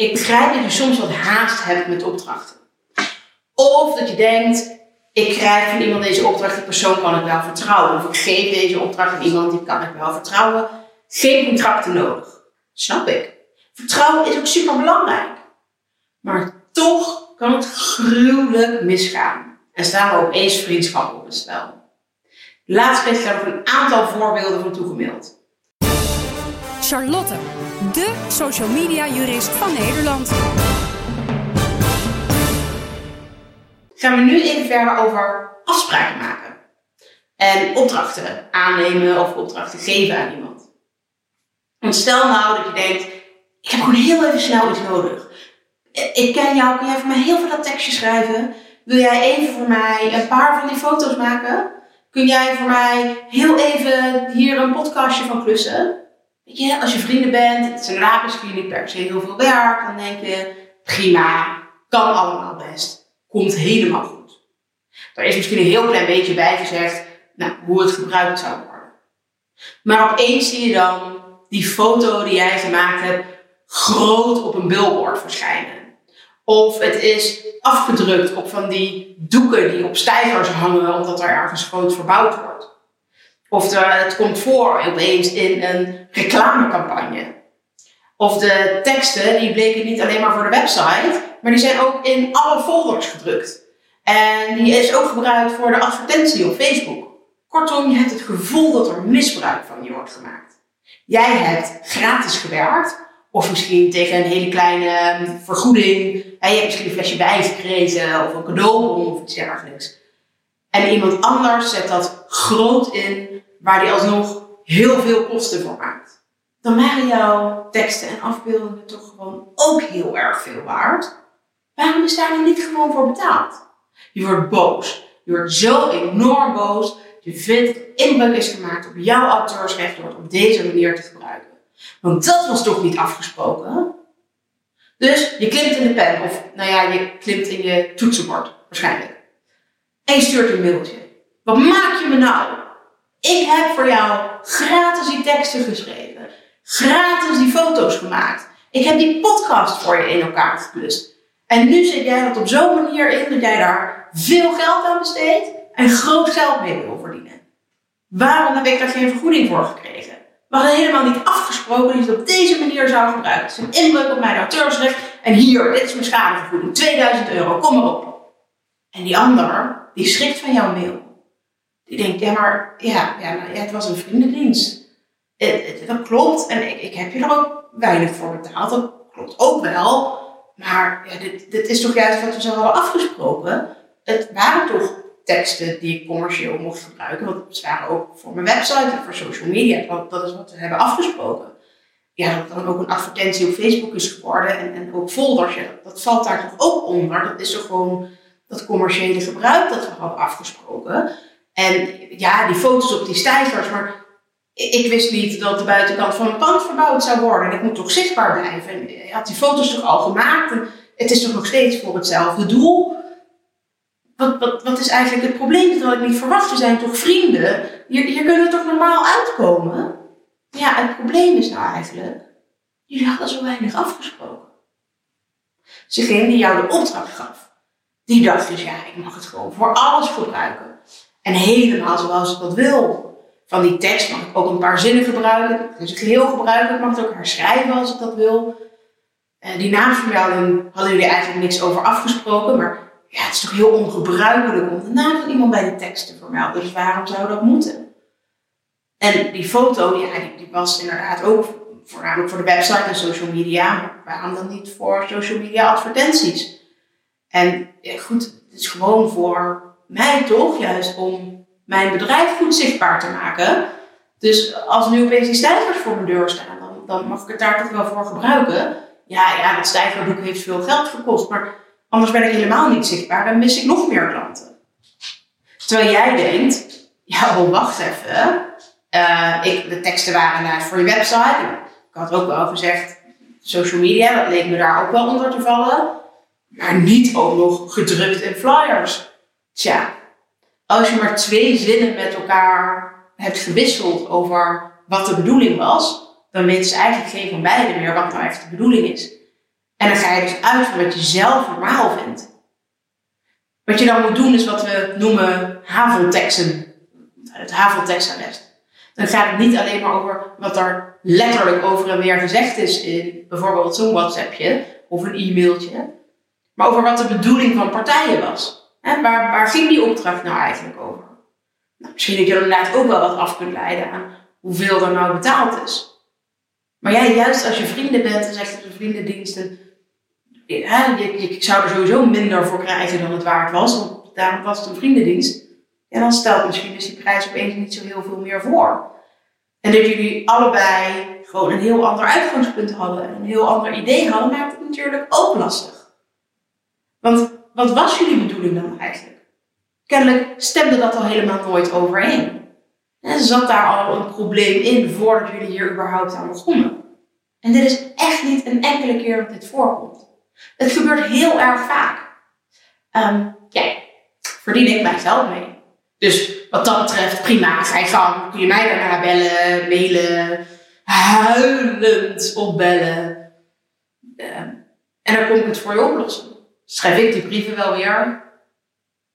ik begrijp dat je soms wat haast hebt met opdrachten. Of dat je denkt, ik krijg van iemand deze opdracht, die persoon kan ik wel vertrouwen. Of ik geef deze opdracht aan iemand, die kan ik wel vertrouwen. Geen contracten nodig. Snap ik. Vertrouwen is ook super belangrijk. Maar toch kan het gruwelijk misgaan. En staan er opeens vriendschappen op het spel. Laatst kreeg ik daar een aantal voorbeelden van toegemaild. Charlotte, de social media jurist van Nederland. Gaan we nu even verder over afspraken maken. En opdrachten aannemen of opdrachten geven aan iemand. Want stel nou dat je denkt, ik heb gewoon heel even snel iets nodig. Ik ken jou, kun jij voor mij heel veel dat tekstje schrijven? Wil jij even voor mij een paar van die foto's maken? Kun jij voor mij heel even hier een podcastje van klussen? Als je vrienden bent, het is misschien niet per se heel veel werk, dan denk je, prima, kan allemaal best. Komt helemaal goed. Er is misschien een heel klein beetje bij gezegd, nou, hoe het gebruikt zou worden. Maar opeens zie je dan die foto die jij gemaakt hebt groot op een billboard verschijnen. Of het is afgedrukt op van die doeken die op stijgers hangen omdat er ergens groot verbouwd wordt. Of het komt voor opeens in een reclamecampagne. Of de teksten die bleken niet alleen maar voor de website, maar die zijn ook in alle folders gedrukt. En die is ook gebruikt voor de advertentie op Facebook. Kortom, je hebt het gevoel dat er misbruik van je wordt gemaakt. Jij hebt gratis gewerkt of misschien tegen een hele kleine ehm, vergoeding. je hebt misschien een flesje wijn gekregen of een cadeaubon of iets dergelijks. En iemand anders zet dat groot in, waar die alsnog heel veel kosten voor maakt. Dan waren jouw teksten en afbeeldingen toch gewoon ook heel erg veel waard. Waarom is daar dan niet gewoon voor betaald? Je wordt boos. Je wordt zo enorm boos. Je vindt dat inbreuk is gemaakt op jouw auteursrecht door het op deze manier te gebruiken. Want dat was toch niet afgesproken? Dus je klimt in de pen, of nou ja, je klimt in je toetsenbord, waarschijnlijk. En je stuurt een mailtje. Wat maak je me nou? Ik heb voor jou gratis die teksten geschreven. Gratis die foto's gemaakt. Ik heb die podcast voor je in elkaar geplust. En nu zit jij dat op zo'n manier in dat jij daar veel geld aan besteedt en groot geld mee wil verdienen. Waarom heb ik daar geen vergoeding voor gekregen? We hadden helemaal niet afgesproken dat je het op deze manier zou gebruiken. Het is een inbreuk op mijn auteursrecht. En hier, dit is mijn schadevergoeding. 2000 euro, kom maar op. En die ander, die schrikt van jouw mail. Die denkt, ja maar, ja, ja, het was een vriendendienst. Het, dat klopt. En ik, ik heb je er ook weinig voor betaald. Dat klopt ook wel. Maar ja, dit, dit is toch juist wat we zo hadden afgesproken. Het waren toch teksten die ik commercieel mocht gebruiken. Want het waren ook voor mijn website en voor social media. Want dat is wat we hebben afgesproken. Ja, dat dan ook een advertentie op Facebook is geworden en, en ook folders. Dat valt daar toch ook onder. Dat is toch gewoon dat commerciële gebruik dat we hadden afgesproken. En ja, die foto's op die stijgers, maar ik wist niet dat de buitenkant van een pand verbouwd zou worden. En ik moet toch zichtbaar blijven. En je had die foto's toch al gemaakt. Het is toch nog steeds voor hetzelfde doel wat, wat, wat is eigenlijk het probleem? Dat ik niet verwacht. Zijn toch vrienden? Hier, hier kunnen toch normaal uitkomen? Ja, het probleem is nou eigenlijk, jullie hadden zo weinig afgesproken. Degene die jou de opdracht gaf, die dacht dus, ja, ik mag het gewoon voor alles gebruiken. En helemaal zoals ik dat wil. Van die tekst mag ik ook een paar zinnen gebruiken. Dus het geheel gebruiken. Ik mag het ook herschrijven als ik dat wil. En die naamsvermelding hadden jullie eigenlijk niks over afgesproken. Maar ja, het is toch heel ongebruikelijk om de naam van iemand bij de tekst te vermelden. Dus waarom zou dat moeten? En die foto, ja, die, die was inderdaad ook voornamelijk voor de website en social media. Maar waarom dan niet voor social media advertenties? En goed, het is gewoon voor mij toch juist om mijn bedrijf goed zichtbaar te maken. Dus als nu opeens die stijgers voor mijn deur staan, dan, dan mag ik het daar toch wel voor gebruiken. Ja, ja, dat stijgerboek heeft veel geld gekost, maar Anders ben ik helemaal niet zichtbaar en mis ik nog meer klanten. Terwijl jij denkt, ja, oh, wacht even. Uh, ik, de teksten waren inderdaad voor je website. Ik had ook wel gezegd, social media, dat leek me daar ook wel onder te vallen. Maar niet ook nog gedrukt in flyers. Tja, als je maar twee zinnen met elkaar hebt gewisseld over wat de bedoeling was, dan weten ze eigenlijk geen van beiden meer wat nou echt de bedoeling is. En dan ga je dus uit van wat je zelf normaal vindt. Wat je dan moet doen is wat we noemen havelteksten. Het haveltekstarrest. Dan gaat het niet alleen maar over wat er letterlijk over en weer gezegd is in bijvoorbeeld zo'n WhatsAppje of een e-mailtje. Maar over wat de bedoeling van partijen was. Waar, waar ging die opdracht nou eigenlijk over? Nou, misschien dat je er inderdaad ook wel wat af kunt leiden aan hoeveel er nou betaald is. Maar jij, juist als je vrienden bent en zegt de vriendendiensten, ja, je, je, zou er sowieso minder voor krijgen dan het waard was, want daarom was het een vriendendienst. En dan stelt misschien dus die prijs opeens niet zo heel veel meer voor. En dat jullie allebei gewoon een heel ander uitgangspunt hadden en een heel ander idee hadden, maakt het natuurlijk ook lastig. Want wat was jullie bedoeling dan eigenlijk? Kennelijk stemde dat al helemaal nooit overeen. En zat daar al een probleem in voordat jullie hier überhaupt aan begonnen. En dit is echt niet een enkele keer dat dit voorkomt. Het gebeurt heel erg vaak. Um, ja, verdien ik mijzelf mee. Dus wat dat betreft, prima, ga gang. Kun je mij daarna bellen, mailen, huilend opbellen. Um, en dan kom ik het voor je oplossen. Schrijf ik die brieven wel weer.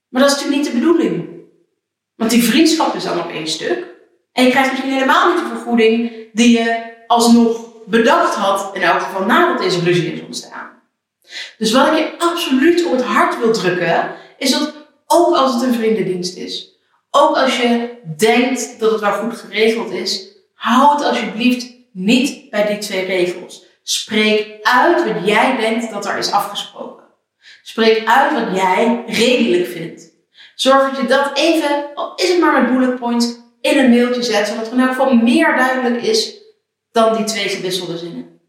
Maar dat is natuurlijk niet de bedoeling. Want die vriendschap is dan op één stuk. En je krijgt misschien helemaal niet de vergoeding die je alsnog bedacht had, in elk geval nadat deze ruzie is ontstaan. Dus wat ik je absoluut op het hart wil drukken, is dat ook als het een vriendendienst is, ook als je denkt dat het wel goed geregeld is, hou het alsjeblieft niet bij die twee regels. Spreek uit wat jij denkt dat er is afgesproken. Spreek uit wat jij redelijk vindt. Zorg dat je dat even, al is het maar met bullet points, in een mailtje zet, zodat het in elk geval meer duidelijk is dan die twee gewisselde zinnen.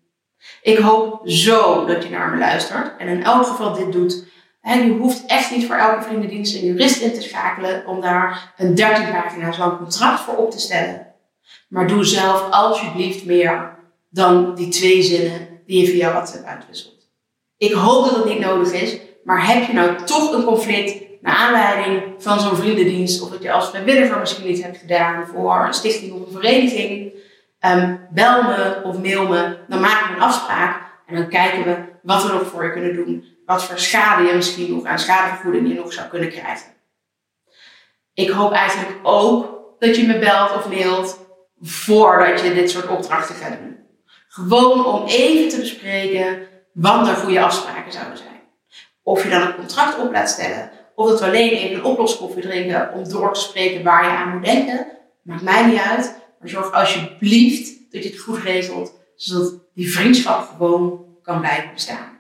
Ik hoop zo dat je naar me luistert en in elk geval dit doet. En je hoeft echt niet voor elke vriendendienst een jurist in te schakelen om daar een 13 pagina's lang contract voor op te stellen. Maar doe zelf alsjeblieft meer dan die twee zinnen die je via WhatsApp uitwisselt. Ik hoop dat het niet nodig is, maar heb je nou toch een conflict naar aanleiding van zo'n vriendendienst, of dat je als vrijwilliger misschien iets hebt gedaan voor een stichting of een vereniging, um, bel me of mail me, dan maken we een afspraak en dan kijken we wat we nog voor je kunnen doen, wat voor schade je misschien nog aan schadevergoeding je nog zou kunnen krijgen. Ik hoop eigenlijk ook dat je me belt of mailt voordat je dit soort opdrachten gaat doen. Gewoon om even te bespreken wat er goede afspraken zouden zijn. Of je dan een contract op laat stellen, of dat we alleen even een oploskoffie drinken om door te spreken waar je aan moet denken. Maakt mij niet uit. Maar zorg alsjeblieft dat je het goed regelt, zodat die vriendschap gewoon kan blijven bestaan.